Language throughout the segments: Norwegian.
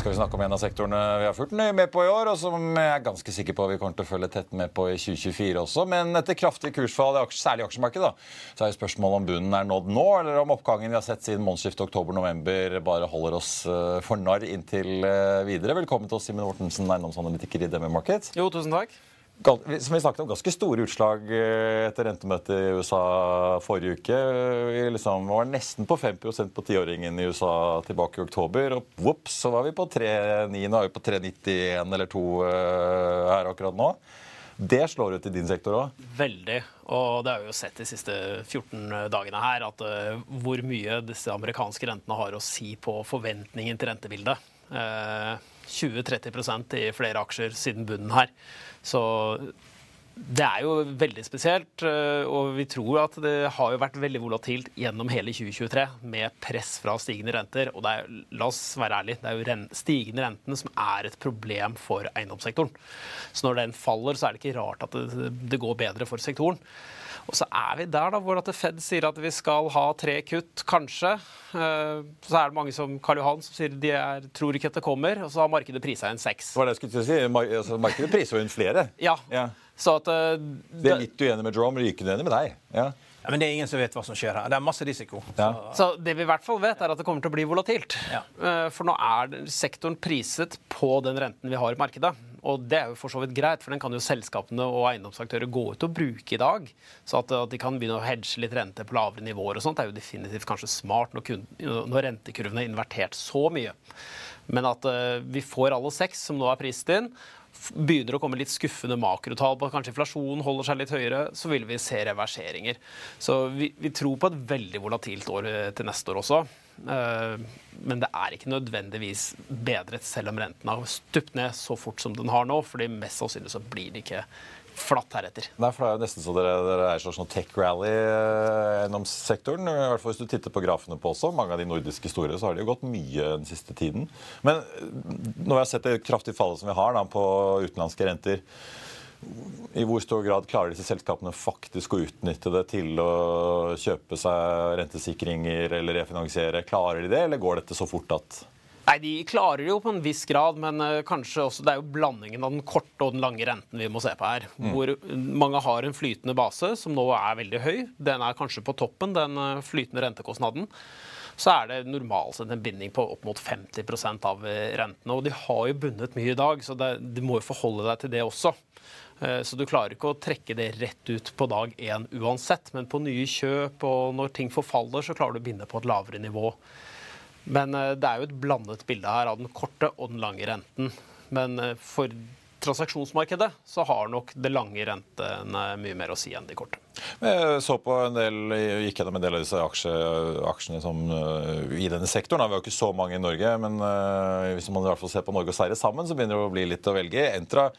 skal vi snakke om en av sektorene vi har fulgt nøye med på i år, og som jeg er ganske sikker på vi kommer til å følge tett med på i 2024 også. Men etter kraftig kursfall, særlig i aksjemarkedet, så er jo spørsmålet om bunnen er nådd nå, eller om oppgangen vi har sett siden månedsskiftet oktober-november bare holder oss eh, for narr inntil eh, videre. Velkommen til oss, Simen Mortensen, eiendomsanalytiker i DME Markets. Jo, tusen takk. Som vi snakket om, ganske store utslag eh, etter rentemøtet i USA forrige uke. Vi liksom var nesten på 5% på tiåringen i USA tilbake i oktober. Og vops, så var vi på 3,9. Nå er vi på 3,91 eller 2 eh, her akkurat nå. Det slår ut i din sektor òg. Veldig. Og det har vi jo sett de siste 14 dagene her, at eh, hvor mye disse amerikanske rentene har å si på forventningen til rentebildet. Eh, 20-30% i flere aksjer siden bunnen her. Så det er jo veldig spesielt, eh, og vi tror at det har jo vært veldig volatilt gjennom hele 2023 med press fra stigende renter. Og er, la oss være ærlige, det er jo ren, stigende rentene som er et problem for eiendomssektoren. Så når den faller, så er det ikke rart at det, det går bedre for sektoren. Og så er vi der da, hvor at Fed sier at vi skal ha tre kutt, kanskje. Eh, Så er det mange som Karl Johan som sier de er, tror ikke at det kommer, og så har markedet prisa inn seks. Hva var det jeg skulle si. Mar altså, markedet priser inn flere. Ja, Ja. så at eh, Det er litt uenig med Jerome, ikke uenig med deg. Ja. Ja, men det er ingen som vet hva som skjer her. Det er masse risiko. Ja. Så det vi i hvert fall vet, er at det kommer til å bli volatilt. Ja. Eh, For nå er sektoren priset på den renten vi har i markedet. Og det er jo for så vidt greit, for den kan jo selskapene og eiendomsaktører gå ut og bruke i dag. Så at, at de kan begynne å hedge litt rente på lavere nivåer og sånt, er jo definitivt kanskje smart når, kun, når rentekurvene er invertert så mye. Men at uh, vi får alle seks som nå er prist inn, begynner å komme litt skuffende makrotall på at kanskje inflasjonen holder seg litt høyere, så vil vi se reverseringer. Så vi, vi tror på et veldig volatilt år eh, til neste år også. Eh, Men det er ikke nødvendigvis bedret selv om renten har stupt ned så fort som den har nå, fordi mest sannsynlig så blir det ikke flatt heretter. Nei, for det er jo nesten så dere, dere er en slags sånn tech-rally eh, gjennom sektoren. I hvert fall hvis du titter på grafene på også. Mange av de nordiske store så har det jo gått mye den siste tiden. Men eh, når vi har sett det kraftige fallet som vi har da, på utenlandske renter, i hvor stor grad klarer disse selskapene faktisk å utnytte det til å kjøpe seg rentesikringer eller refinansiere? Klarer de det, eller går dette så fort at Nei, De klarer det jo på en viss grad, men eh, kanskje også det er jo blandingen av den korte og den lange renten vi må se på her. Hvor mange har en flytende base, som nå er veldig høy. Den er kanskje på toppen, den eh, flytende rentekostnaden. Så er det normalt sett en binding på opp mot 50 av eh, rentene. Og de har jo bundet mye i dag, så det, du må jo forholde deg til det også. Eh, Så du klarer ikke å trekke det rett ut på dag én uansett. Men på nye kjøp og når ting forfaller, så klarer du å binde på et lavere nivå. Men eh, det er jo et blandet bilde her av den korte og den lange renten. Men eh, for transaksjonsmarkedet så har nok det lange rentene mye mer å si enn de korte. Jeg så på en del, gikk gjennom en del av disse aksje, aksjene som, øh, i denne sektoren. Vi har jo ikke så mange i Norge, men hvis man i hvert fall ser på Norge og Sverige sammen, så begynner det å bli litt å velge. Entra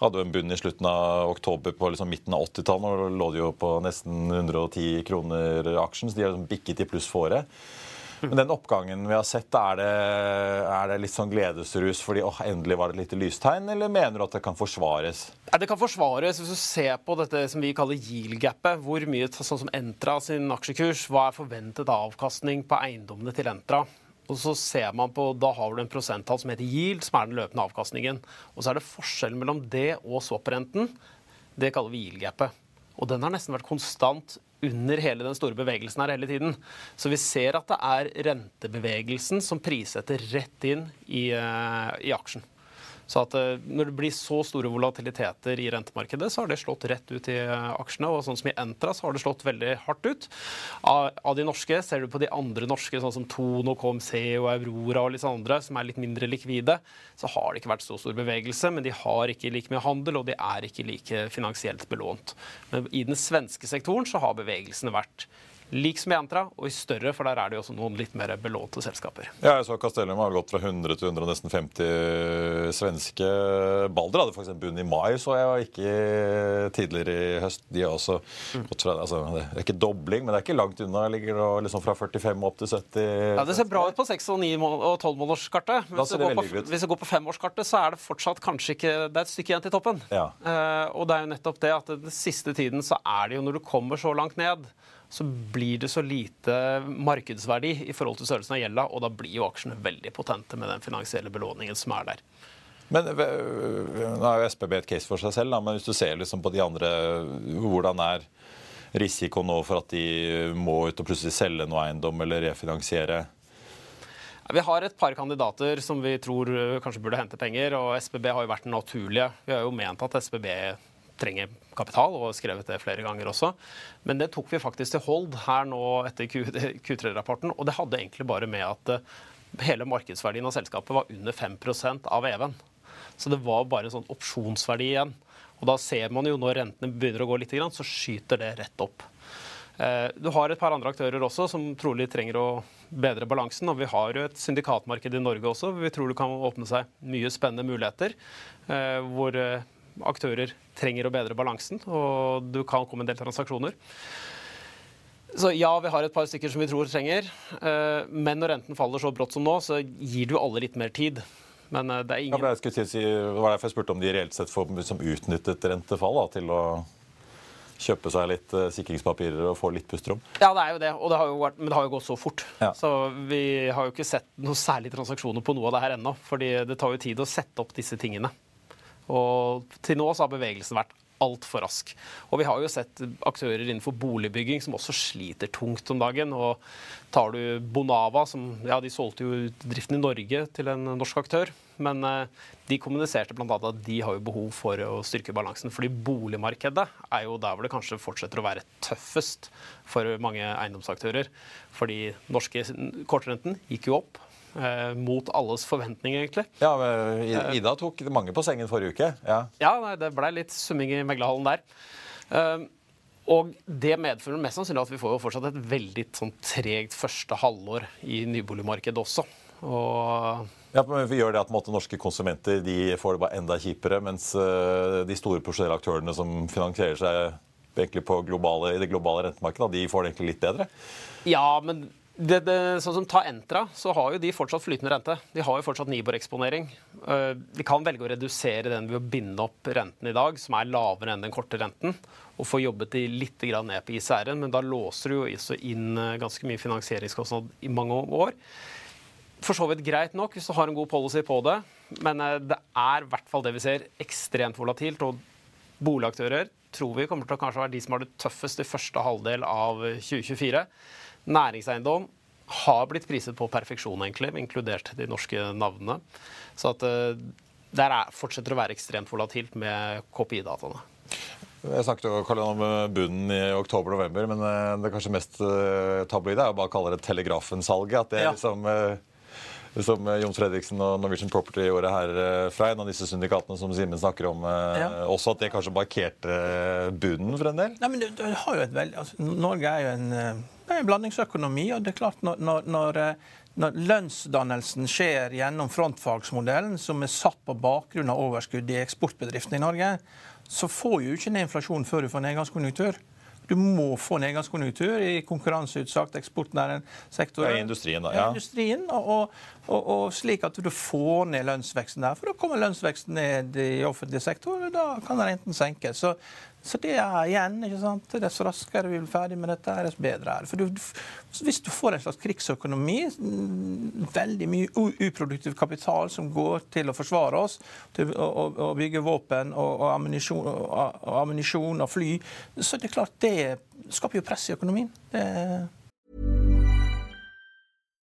hadde jo en bunn i slutten av oktober på liksom midten av 80-tallet. og lå de jo på nesten 110 kroner aksjen, så de har liksom bikket i pluss for året. Men den oppgangen vi har sett, er det, er det litt sånn gledesrus fordi åh, endelig var det et lite lystegn, eller mener du at det kan forsvares? Det kan forsvares hvis du ser på dette som vi kaller yield-gapet. Hvor mye sånn som Entra sin aksjekurs, hva er forventet avkastning på eiendommene til Entra? Og så ser man på, Da har du en prosenttall som heter yield, som er den løpende avkastningen. Og så er det forskjellen mellom det og swap-renten. Det kaller vi yield-gapet. Og den har nesten vært konstant under hele den store bevegelsen her hele tiden. Så vi ser at det er rentebevegelsen som prissetter rett inn i, eh, i aksjen. Så at eh, Når det blir så store volatiliteter i rentemarkedet, så har det slått rett ut i eh, aksjene. Og sånn som i Entra så har det slått veldig hardt ut. Av, de norske, ser du på de andre norske, sånn som Tono, KMC og Aurora og litt andre, som er litt mindre likvide, så har det ikke vært så stor bevegelse. Men de har ikke like mye handel, og de er ikke like finansielt belånt. Men i den svenske sektoren så har bevegelsene vært lik som i Entra, og i større, for der er det jo også noen litt mer belånte selskaper. Ja, jeg så Castellum har gått fra 100 til 100 nesten 50 svenske. Balder hadde faktisk en bunn i mai, så jeg, var ikke tidligere i høst. De har også mm. gått fra altså, Det er ikke dobling, men det er ikke langt unna. Ligger det liksom fra 45 opp til 70. Ja, Det ser bra ut på 6- og 9- og 12-månederskartet. Hvis, hvis du går på femårskartet, så er det fortsatt kanskje ikke Det er et stykke igjen til toppen. Ja. Uh, og det er jo nettopp det at den siste tiden så er det jo når du kommer så langt ned så blir det så lite markedsverdi i forhold til størrelsen av gjelda, og da blir jo aksjene veldig potente med den finansielle belåningen som er der. Men Nå er jo SPB et case for seg selv, da, men hvis du ser liksom på de andre Hvordan er risikoen nå for at de må ut og plutselig selge noe eiendom eller refinansiere? Vi har et par kandidater som vi tror kanskje burde hente penger, og SPB har jo vært den naturlige. Vi har jo ment at SPB trenger kapital, og skrevet det flere ganger også. Men det tok vi faktisk til hold her nå etter Q3-rapporten. Og det hadde egentlig bare med at eh, hele markedsverdien av selskapet var under 5 av EV-en. Så det var bare en sånn opsjonsverdi igjen. Og da ser man jo når rentene begynner å gå litt, så skyter det rett opp. Eh, du har et par andre aktører også som trolig trenger å bedre balansen. Og vi har jo et syndikatmarked i Norge også. Vi tror det kan åpne seg mye spennende muligheter. Eh, hvor aktører trenger å bedre balansen, og du kan komme en del transaksjoner. Så ja, vi har et par stykker som vi tror trenger. Eh, men når renten faller så brått som nå, så gir du alle litt mer tid. Men eh, det er ingen ja, skulle si, Det var derfor jeg spurte om de reelt sett får liksom utnyttet rentefall da, til å kjøpe seg litt uh, sikringspapirer og få litt pusterom. Ja, det er jo det, og det har jo vært, men det har jo gått så fort. Ja. Så vi har jo ikke sett noen særlige transaksjoner på noe av det her ennå. fordi det tar jo tid å sette opp disse tingene. Og til nå så har bevegelsen vært altfor rask. Og vi har jo sett aktører innenfor boligbygging som også sliter tungt om dagen. Og tar du Bonava, som ja, de solgte jo driften i Norge til en norsk aktør. Men eh, de kommuniserte bl.a. at de har jo behov for å styrke balansen. Fordi boligmarkedet er jo der hvor det kanskje fortsetter å være tøffest for mange eiendomsaktører. Fordi norske kortrenten gikk jo opp. Eh, mot alles forventninger, egentlig. Ja, eh, Ida tok mange på sengen forrige uke. Ja, ja nei, det blei litt summing i meglerhallen der. Eh, og det medfører mest sannsynlig at vi får jo fortsatt et veldig sånn tregt første halvår i nyboligmarkedet også. Og ja, men vi gjør det at måte, Norske konsumenter de får det bare enda kjipere, mens uh, de store profesjonelle aktørene som finansierer seg egentlig på globale, i det globale rentemarkedet, de får det egentlig litt bedre? Ja, men det, det, sånn som Ta Entra, så har jo de fortsatt flytende rente. De har jo fortsatt Nibor-eksponering. Uh, vi kan velge å redusere den ved å binde opp renten i dag, som er lavere enn den korte renten, og få jobbet de litt ned på ICR-en, men da låser du jo også inn uh, ganske mye finansieringskostnad i mange år. For så vidt greit nok hvis du har en god policy på det, men uh, det er i hvert fall det vi ser, ekstremt volatilt. og Boligaktører tror vi kommer til å kanskje være de som har det tøffest i første halvdel av 2024. Næringseiendom har blitt priset på perfeksjon, egentlig, inkludert de norske navnene. Så at det der er, fortsetter å være ekstremt volatilt med KPI-dataene. Jeg snakket jo om bunnen i oktober-november, men eh, det kanskje mest uh, tabloide er å bare kalle det Telegrafen-salget. At det er ja. liksom som Jon Fredriksen og Norwegian Property gjorde her fra en av disse syndikatene som Simen snakker om. Ja. Også at det kanskje markerte bunnen for en del? Nei, men du, du har jo et veldig... Altså, Norge er jo en det er en blandingsøkonomi. og det er klart når, når, når, eh, når lønnsdannelsen skjer gjennom frontfagsmodellen, som er satt på bakgrunn av overskudd i eksportbedriftene i Norge, så får jo ikke ned inflasjonen før du får nedgangskonjunktur. Du må få nedgangskonjunktur i konkurranseutsagt eksportnæring sektor. Ja, I industrien, da. Ja. I industrien, og, og, og, slik at du får ned lønnsveksten der. For da kommer lønnsveksten ned i offentlig sektor, og da kan renten senkes. Så så det er igjen, ikke sant? Dess raskere vi blir ferdig med dette, dess bedre er det. For du, hvis du får en slags krigsøkonomi, mm, veldig mye uproduktiv kapital som går til å forsvare oss, til å, å, å bygge våpen og, og ammunisjon og fly, så det er klart det skaper jo press i økonomien. Det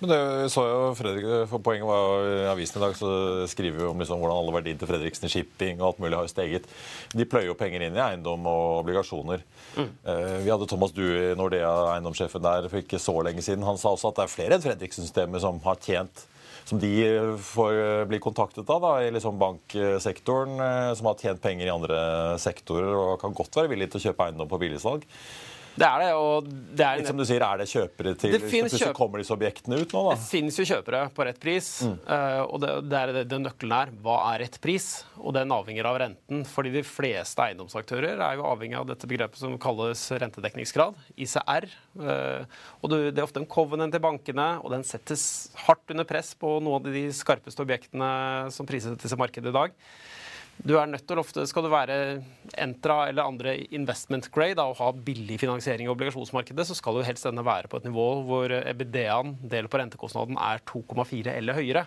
Men det så jo Fredrik, for Poenget var i avisen i dag så skriver vi om liksom hvordan alle verdiene til Fredriksen i shipping og alt mulig har steget. De pløyer jo penger inn i eiendom og obligasjoner. Mm. Vi hadde Thomas Due, Nordea, eiendomssjefen der, for ikke så lenge siden. Han sa også at det er flere enn Fredriksen-systemet som har tjent som de får bli kontaktet av da, i liksom banksektoren, som har tjent penger i andre sektorer og kan godt være villig til å kjøpe eiendom på billigsalg. Det er det. og det er... Litt som du sier, Er det kjøpere til det Plutselig kjøp... kommer disse objektene ut nå, da? Det finnes jo kjøpere på rett pris. Mm. Uh, og det, det er det nøkkelen er. Hva er rett pris? Og den avhenger av renten. fordi de fleste eiendomsaktører er jo avhengig av dette begrepet som kalles rentedekningsgrad, ICR. Uh, og det, er ofte en covenant til bankene, og den settes hardt under press på noen av de skarpeste objektene som prises til markedet i dag. Du er nødt til ofte, Skal du være Entra eller andre investment grade da, og ha billig finansiering i obligasjonsmarkedet, så skal du helst denne være på et nivå hvor EBD-en, del på rentekostnaden, er 2,4 eller høyere.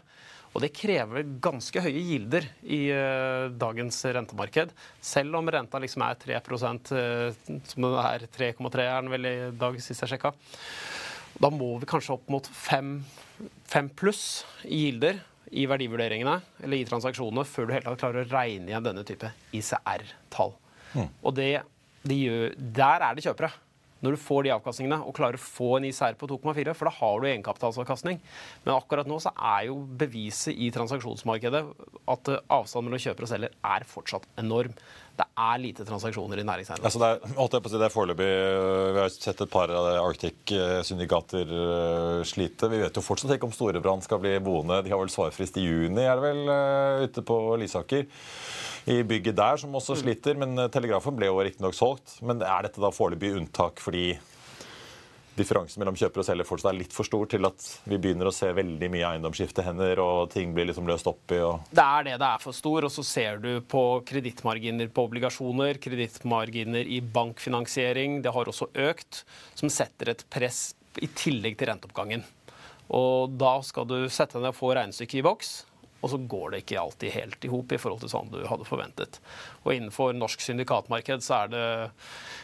Og det krever ganske høye gilder i uh, dagens rentemarked. Selv om renta liksom er 3 uh, eh, som det er 3,3 er den vel i dag, sist jeg sjekka. Da må vi kanskje opp mot 5, 5 pluss i gilder i verdivurderingene eller i transaksjonene før du helt tatt klarer å regne igjen denne type ICR-tall. Mm. Og det, de gjør, der er det kjøpere. Når du får de avkastningene og klarer å få en ICR på 2,4, for da har du egenkapitalsavkastning. Men akkurat nå så er jo beviset i transaksjonsmarkedet at avstanden mellom kjøper og selger er fortsatt enorm det er lite transaksjoner i næringseiendom. Altså det, er, si, det er foreløpig øh, Vi har sett et par Arctic-syndikater øh, slite. Vi vet jo fortsatt ikke om Storebrand skal bli boende. De har vel svarfrist i juni, er det vel, øh, ute på Lysaker. I bygget der, som også sliter. Men Telegrafen ble jo riktignok solgt. Men er dette da foreløpig unntak fordi differansen mellom kjøper og selger fortsatt er litt for stor til at vi begynner å se veldig mye eiendomsskiftehender og ting blir liksom løst opp i og Det er det det er for stor, og så ser du på kredittmarginer på obligasjoner, kredittmarginer i bankfinansiering, det har også økt, som setter et press i tillegg til renteoppgangen. Og da skal du sette deg ned og få regnestykket i boks, og så går det ikke alltid helt i hop i forhold til sånn du hadde forventet. Og innenfor norsk syndikatmarked så er det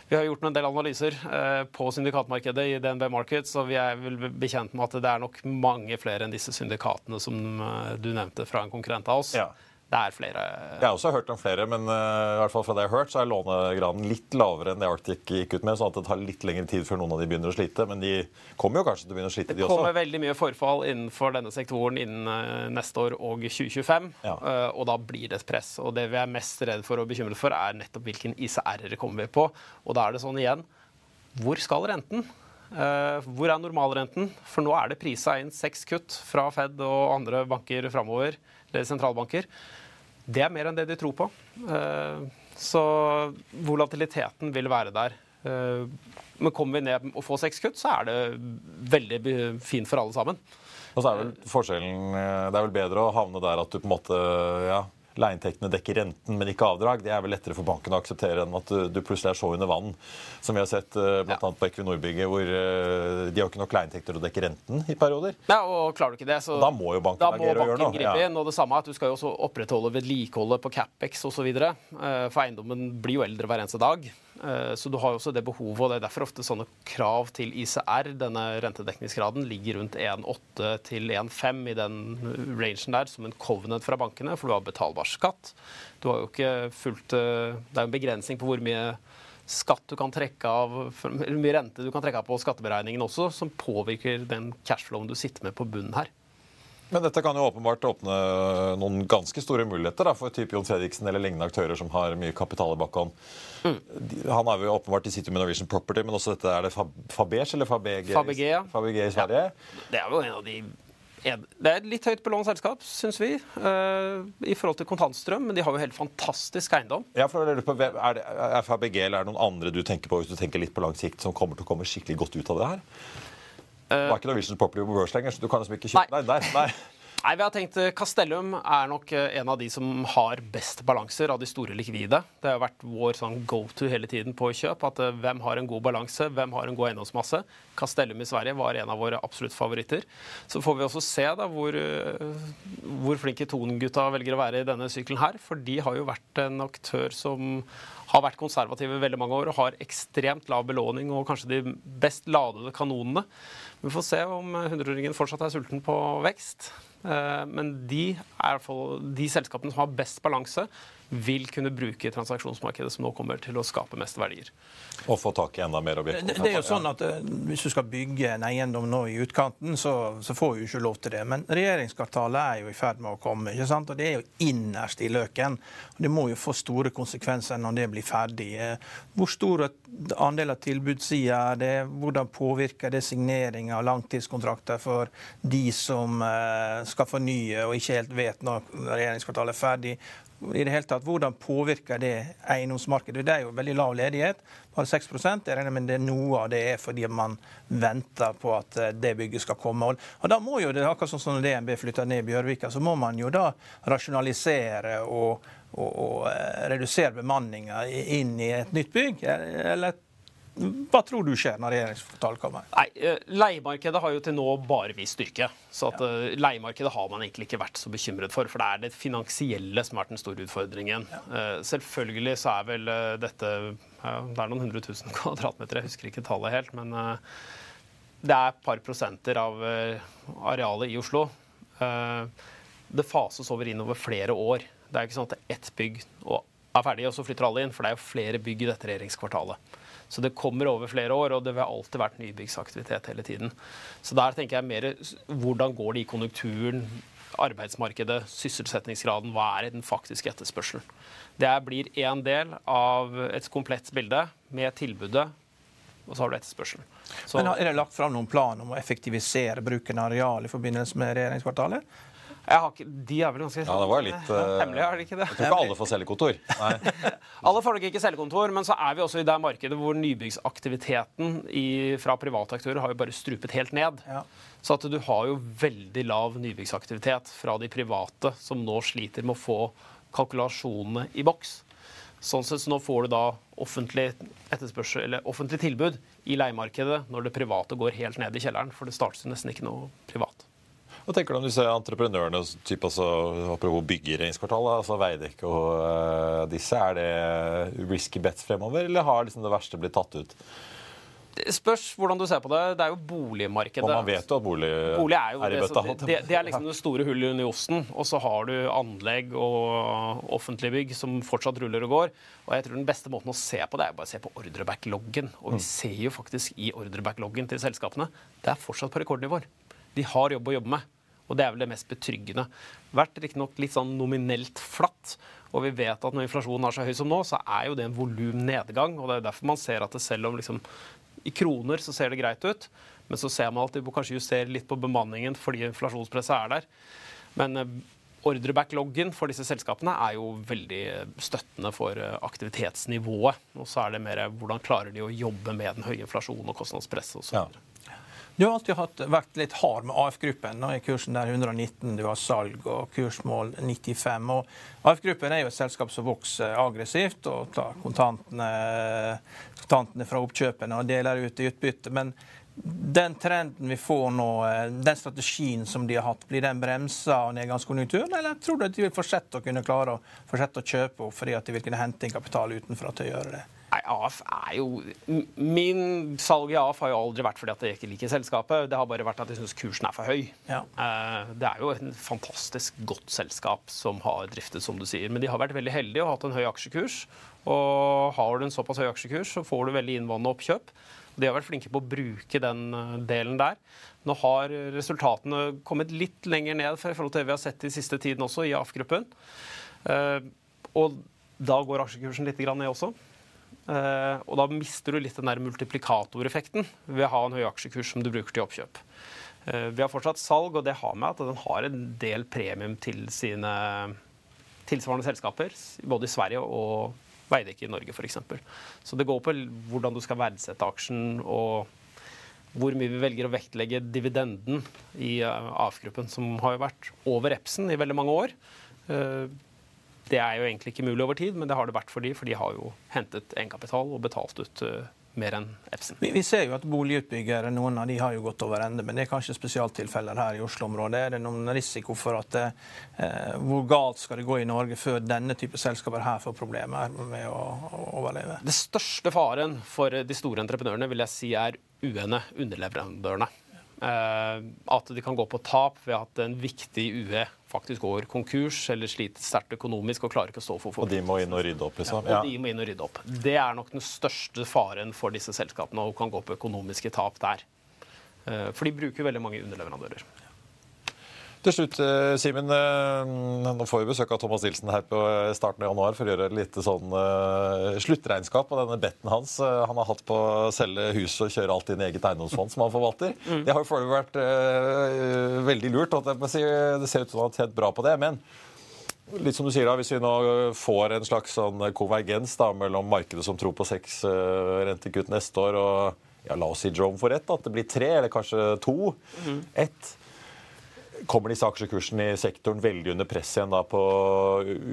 Vi har gjort en del analyser eh, på syndikatmarkedet i DNB Markets, og vi er vel bekjent med at det er nok mange flere enn disse syndikatene som eh, du nevnte fra en konkurrent av oss. Ja det er flere Jeg har også hørt om flere, men uh, i hvert fall fra det jeg har hørt, så er lånegraden litt lavere enn det Arctic gikk ut med. sånn at det tar litt lengre tid før noen av de begynner å slite. Men de kommer jo kanskje til å begynne å slite, de også. Det kommer veldig mye forfall innenfor denne sektoren innen uh, neste år og 2025. Ja. Uh, og da blir det et press. Og det vi er mest redd for og bekymret for, er nettopp hvilken ICR-er kommer vi på. Og da er det sånn igjen Hvor skal renten? Uh, hvor er normalrenten? For nå er det prisa inn seks kutt fra Fed og andre banker framover, eller sentralbanker. Det er mer enn det de tror på. Eh, så volatiliteten vil være der. Eh, men kommer vi ned og får seks kutt, så er det veldig fint for alle sammen. Og så er vel forskjellen eh, Det er vel bedre å havne der at du på en måte ja, leieinntektene dekker renten, men ikke avdrag, det er vel lettere for banken å akseptere enn at du, du plutselig er så under vann, som vi har sett uh, bl.a. Ja. på Equinor-bygget, hvor uh, de har ikke nok leieinntekter å dekke renten i perioder. Ja, og klarer du ikke det, så da må jo banken agere og gjøre noe. Gripe inn, og det samme at Du skal jo også opprettholde vedlikeholdet på Capex osv. For eiendommen blir jo eldre hver eneste dag. Eh, så du har jo også det behovet, og det er derfor ofte sånne krav til ICR, denne rentedekningsgraden, ligger rundt 1,8 til 1,5 i den rangen der som en covenant fra bankene, for du har betalbar skatt. Du har jo ikke fulgt eh, Det er en begrensning på hvor mye skatt du kan trekke av, mye rente du kan trekke av på skatteberegningen også, som påvirker den cashflowen du sitter med på bunnen her. Men dette kan jo åpenbart åpne noen ganske store muligheter da, for type Jon Fredriksen eller lignende aktører som har mye kapital i bakhånd. Mm. Han er jo åpenbart i City med Norwegian Property, men også dette er det Fabege eller Fabege, Fabege, ja. Fabege i Sverige? Ja. Det er jo en av de det er et litt høyt belånt selskap, syns vi, uh, i forhold til kontantstrøm. Men de har jo helt fantastisk eiendom. Ja, for er, det, er FABG eller er det noen andre du tenker på hvis du tenker litt på lang sikt, som kommer til å komme skikkelig godt ut av det her? Det var ikke Norwegian Popular børs lenger, så du kan liksom ikke kjøpe deg der. Nei. Nei, vi har tenkt eh, Castellum er nok eh, en av de som har best balanser av de store likvide. Det har vært vår sånn go to hele tiden på kjøp. at eh, Hvem har en god balanse, hvem har en god eiendomsmasse? Castellum i Sverige var en av våre absolutt favoritter. Så får vi også se da hvor, hvor flinke Ton-gutta velger å være i denne sykkelen her. For de har jo vært en aktør som har vært konservative i veldig mange år og har ekstremt lav belåning og kanskje de best ladede kanonene. Vi får se om hundreåringen fortsatt er sulten på vekst. Eh, men de, er de selskapene som har best balanse, vil kunne bruke transaksjonsmarkedet som nå kommer til å skape mest verdier. Og få tak i enda mer objekter. Det, det, er jo sånn at uh, Hvis du skal bygge en eiendom nå i utkanten, så, så får du ikke lov til det. Men regjeringskvartalet er jo i ferd med å komme. ikke sant? Og Det er jo innerst i løken. Det må jo få store konsekvenser når det blir ferdig. Eh, hvor stor andel av tilbudssida er det? Hvordan påvirker det signering av langtidskontrakter for de som uh, skal fornye og ikke helt vet når regjeringskvartalet er ferdig? I det hele tatt, Hvordan påvirker det eiendomsmarkedet? Det er jo veldig lav ledighet, bare 6% Jeg regner med det er noe av det er fordi man venter på at eh, det bygget skal komme. Og Da må jo det, akkurat sånn som DNB flytter ned i Bjørvika, så må man jo da rasjonalisere og, og, og eh, redusere bemanninga inn i et nytt bygg. Eller et hva tror du skjer når regjeringskvartalet kommer? Nei, eh, Leiemarkedet har jo til nå bare vist styrke. Så at ja. Eh, leiemarkedet har man egentlig ikke vært så bekymret for. For det er det finansielle som har vært den store utfordringen. Ja. Eh, selvfølgelig så er vel dette ja, Det er noen hundre tusen kvadratmeter, jeg husker ikke tallet helt. Men det er et par prosenter av arealet i Oslo. Det fases over inn over flere år. Det er ikke sånn at ett bygg er ferdig, og så flytter alle inn. For det er jo flere bygg i dette regjeringskvartalet. Så det kommer over flere år, og det vil alltid vært nybyggsaktivitet hele tiden. Så der tenker jeg mer hvordan går det i konjunkturen, arbeidsmarkedet, sysselsettingsgraden, hva er den faktiske etterspørselen? Det blir én del av et komplett bilde med tilbudet, og så har du etterspørselen. Så, Men Er det lagt fram noen plan om å effektivisere bruken av areal i forbindelse med regjeringskvartalet? Ikke, de er vel ganske ja, det var litt, uh, hemmelige, er det ikke det? Jeg tror ikke alle får cellekontor. alle får nok ikke cellekontor, men så er vi også i det markedet hvor nybyggsaktiviteten i, fra private aktører har jo bare strupet helt ned. Ja. Så at du har jo veldig lav nybyggsaktivitet fra de private, som nå sliter med å få kalkulasjonene i boks. Sånn sett så nå får du da offentlig eller offentlig tilbud i leiemarkedet når det private går helt ned i kjelleren, for det startes jo nesten ikke noe privat. Hva tenker du om disse entreprenørene, typ altså, apropos bygge i regjeringskvartalet, altså Veidekke og uh, disse? Er det risky bets fremover, eller har liksom det verste blitt tatt ut? Det spørs hvordan du ser på det. Det er jo boligmarkedet. Og man vet jo at bolig, bolig er, jo er i bøtta. Det, det, det, er liksom det store hullet under osten. Og så har du anlegg og offentlige bygg som fortsatt ruller og går. Og jeg tror den beste måten å se på det, er bare å se på ordrebackloggen. Og vi mm. ser jo faktisk i ordrebackloggen til selskapene det er fortsatt på rekordnivåer. De har jobb å jobbe med. Og det er vel det mest betryggende. Vært riktignok litt sånn nominelt flatt. Og vi vet at når inflasjonen er så høy som nå, så er jo det en volumnedgang. Og det er derfor man ser at det selv om liksom i kroner så ser det greit ut, men så ser man at de kanskje justere litt på bemanningen fordi inflasjonspresset er der. Men eh, ordrebackloggen for disse selskapene er jo veldig støttende for eh, aktivitetsnivået. Og så er det mer hvordan klarer de å jobbe med den høye inflasjonen og kostnadspresset osv. Ja. Du har alltid hatt, vært litt hard med AF-gruppen. Nå er kursen der 119, du har salg og kursmål 95. og AF-gruppen er jo et selskap som vokser aggressivt og tar kontantene, kontantene fra oppkjøpene og deler ut i utbytte. Men den trenden vi får nå, eh, den strategien som de har hatt, blir den bremsa av nedgangskonjunkturen, eller tror du at de vil fortsette å kunne klare å fortsette å kjøpe opp fordi at de vil kunne hente inn kapital utenfra til å gjøre det? Nei, AF er jo Min salg i AF har jo aldri vært fordi at jeg ikke liker selskapet. Det har bare vært at jeg syns kursen er for høy. Ja. Eh, Det er jo et fantastisk godt selskap som har driftet, som du sier. Men de har vært veldig heldige og hatt en høy aksjekurs. Og har du en såpass høy aksjekurs, så får du veldig innvandrende oppkjøp. De har vært flinke på å bruke den eh, delen der. Nå har resultatene kommet litt lenger ned i forhold til det vi har sett i siste tiden også, i AF-gruppen. Eh, Og da går aksjekursen litt ned også. Eh, og da mister du litt den der multiplikatoreffekten ved å ha en høy aksjekurs som du bruker til oppkjøp. Vi har fortsatt salg, og det har med at den har en del premium til sine tilsvarende selskaper, både i Sverige og Veidekke i Norge f.eks. Så det går på hvordan du skal verdsette aksjen, og hvor mye vi velger å vektlegge dividenden i eh, AF-gruppen, som har jo vært over Epsen i veldig mange år. Eh, Det er jo egentlig ikke mulig over tid, men det har det vært for de, for de har jo hentet egenkapital og betalt ut eh, mer enn Epson. Vi, vi ser jo at boligutbyggere, noen av de har jo gått over ende, men det er kanskje spesialtilfeller her i Oslo-området. Er det noen risiko for at eh, hvor galt skal det gå i Norge før denne type selskaper her får problemer med å, å overleve? Det største faren for de store entreprenørene vil jeg si er uene underleverandørene. Eh, at de kan gå på tap ved at en viktig UE faktisk går konkurs eller sliter sterkt økonomisk og klarer ikke å stå for Og de må inn og rydde opp, liksom? Og de må inn og rydde opp. Det er nok den største faren for disse selskapene, og kan gå på økonomiske tap der. Eh, For de bruker veldig mange underleverandører. Til slutt, eh, Simen. eh, Nå får vi besøk av Thomas Nilsen her på eh, starten av januar for å gjøre et lite sånn sluttregnskap på denne betten hans han har hatt på å selge huset og kjøre alt inn i eget eiendomsfond som han forvalter. Det har jo foreløpig vært veldig lurt. Det ser ut som han har tjent bra på det. men Litt som du sier da, Hvis vi nå får en slags sånn konvergens da, mellom markedet som tror på seks rentekutt neste år, og ja, la oss si Jerome får rett, at det blir tre eller kanskje to. Ett. Kommer disse aksjekursene i sektoren veldig under press igjen da på,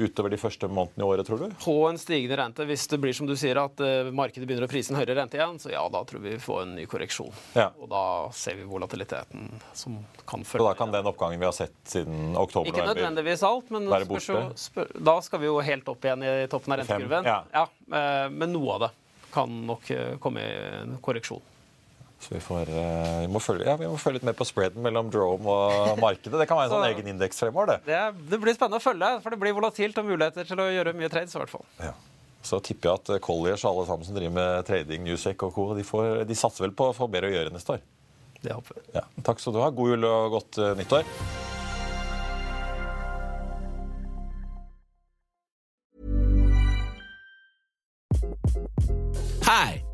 utover de første månedene i året, tror du? På en stigende rente, hvis det blir som du sier at eh, markedet begynner å prise en høyere rente igjen, så ja, da tror vi vi får en ny korreksjon. Ja. Og da ser vi volatiliteten som kan Og Så da kan den oppgangen vi har sett siden oktober Ikke nødvendigvis alt, men jo, borte. spør, da skal vi jo helt opp igjen i toppen av rentekurven. ja. Ja, men noe av det kan nok eh, komme i en korreksjon. Så vi, får, eh, vi, må følge, ja, vi må følge litt mer på spreaden mellom Drome og markedet. Det kan være en sånn Så- egen indeks fremover, det. Det, det blir spennende å følge, for det blir volatilt og muligheter til å gjøre mye trades. i hvert fall. Ja. Så tipper jeg at eh, Colliers og alle sammen som driver med trading, Newsec og co., de, får, de satser vel på å få mer å gjøre neste år. Det håper vi. Ja. Takk skal du ha. God jul og godt eh, nyttår.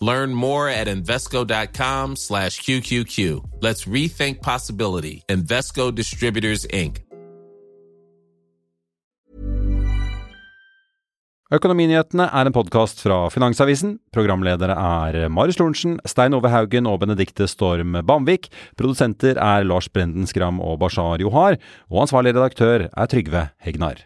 Learn more at Invesco.com slash QQQ. Let's rethink possibility. Invesco Distributors, Inc. Økonominyhetene er en podkast fra Finansavisen. Programledere er Marius Lorentzen, Stein Ove Haugen og Benedikte Storm Bamvik. Produsenter er Lars Brenden Skram og Bashar Johar. Og ansvarlig redaktør er Trygve Hegnar.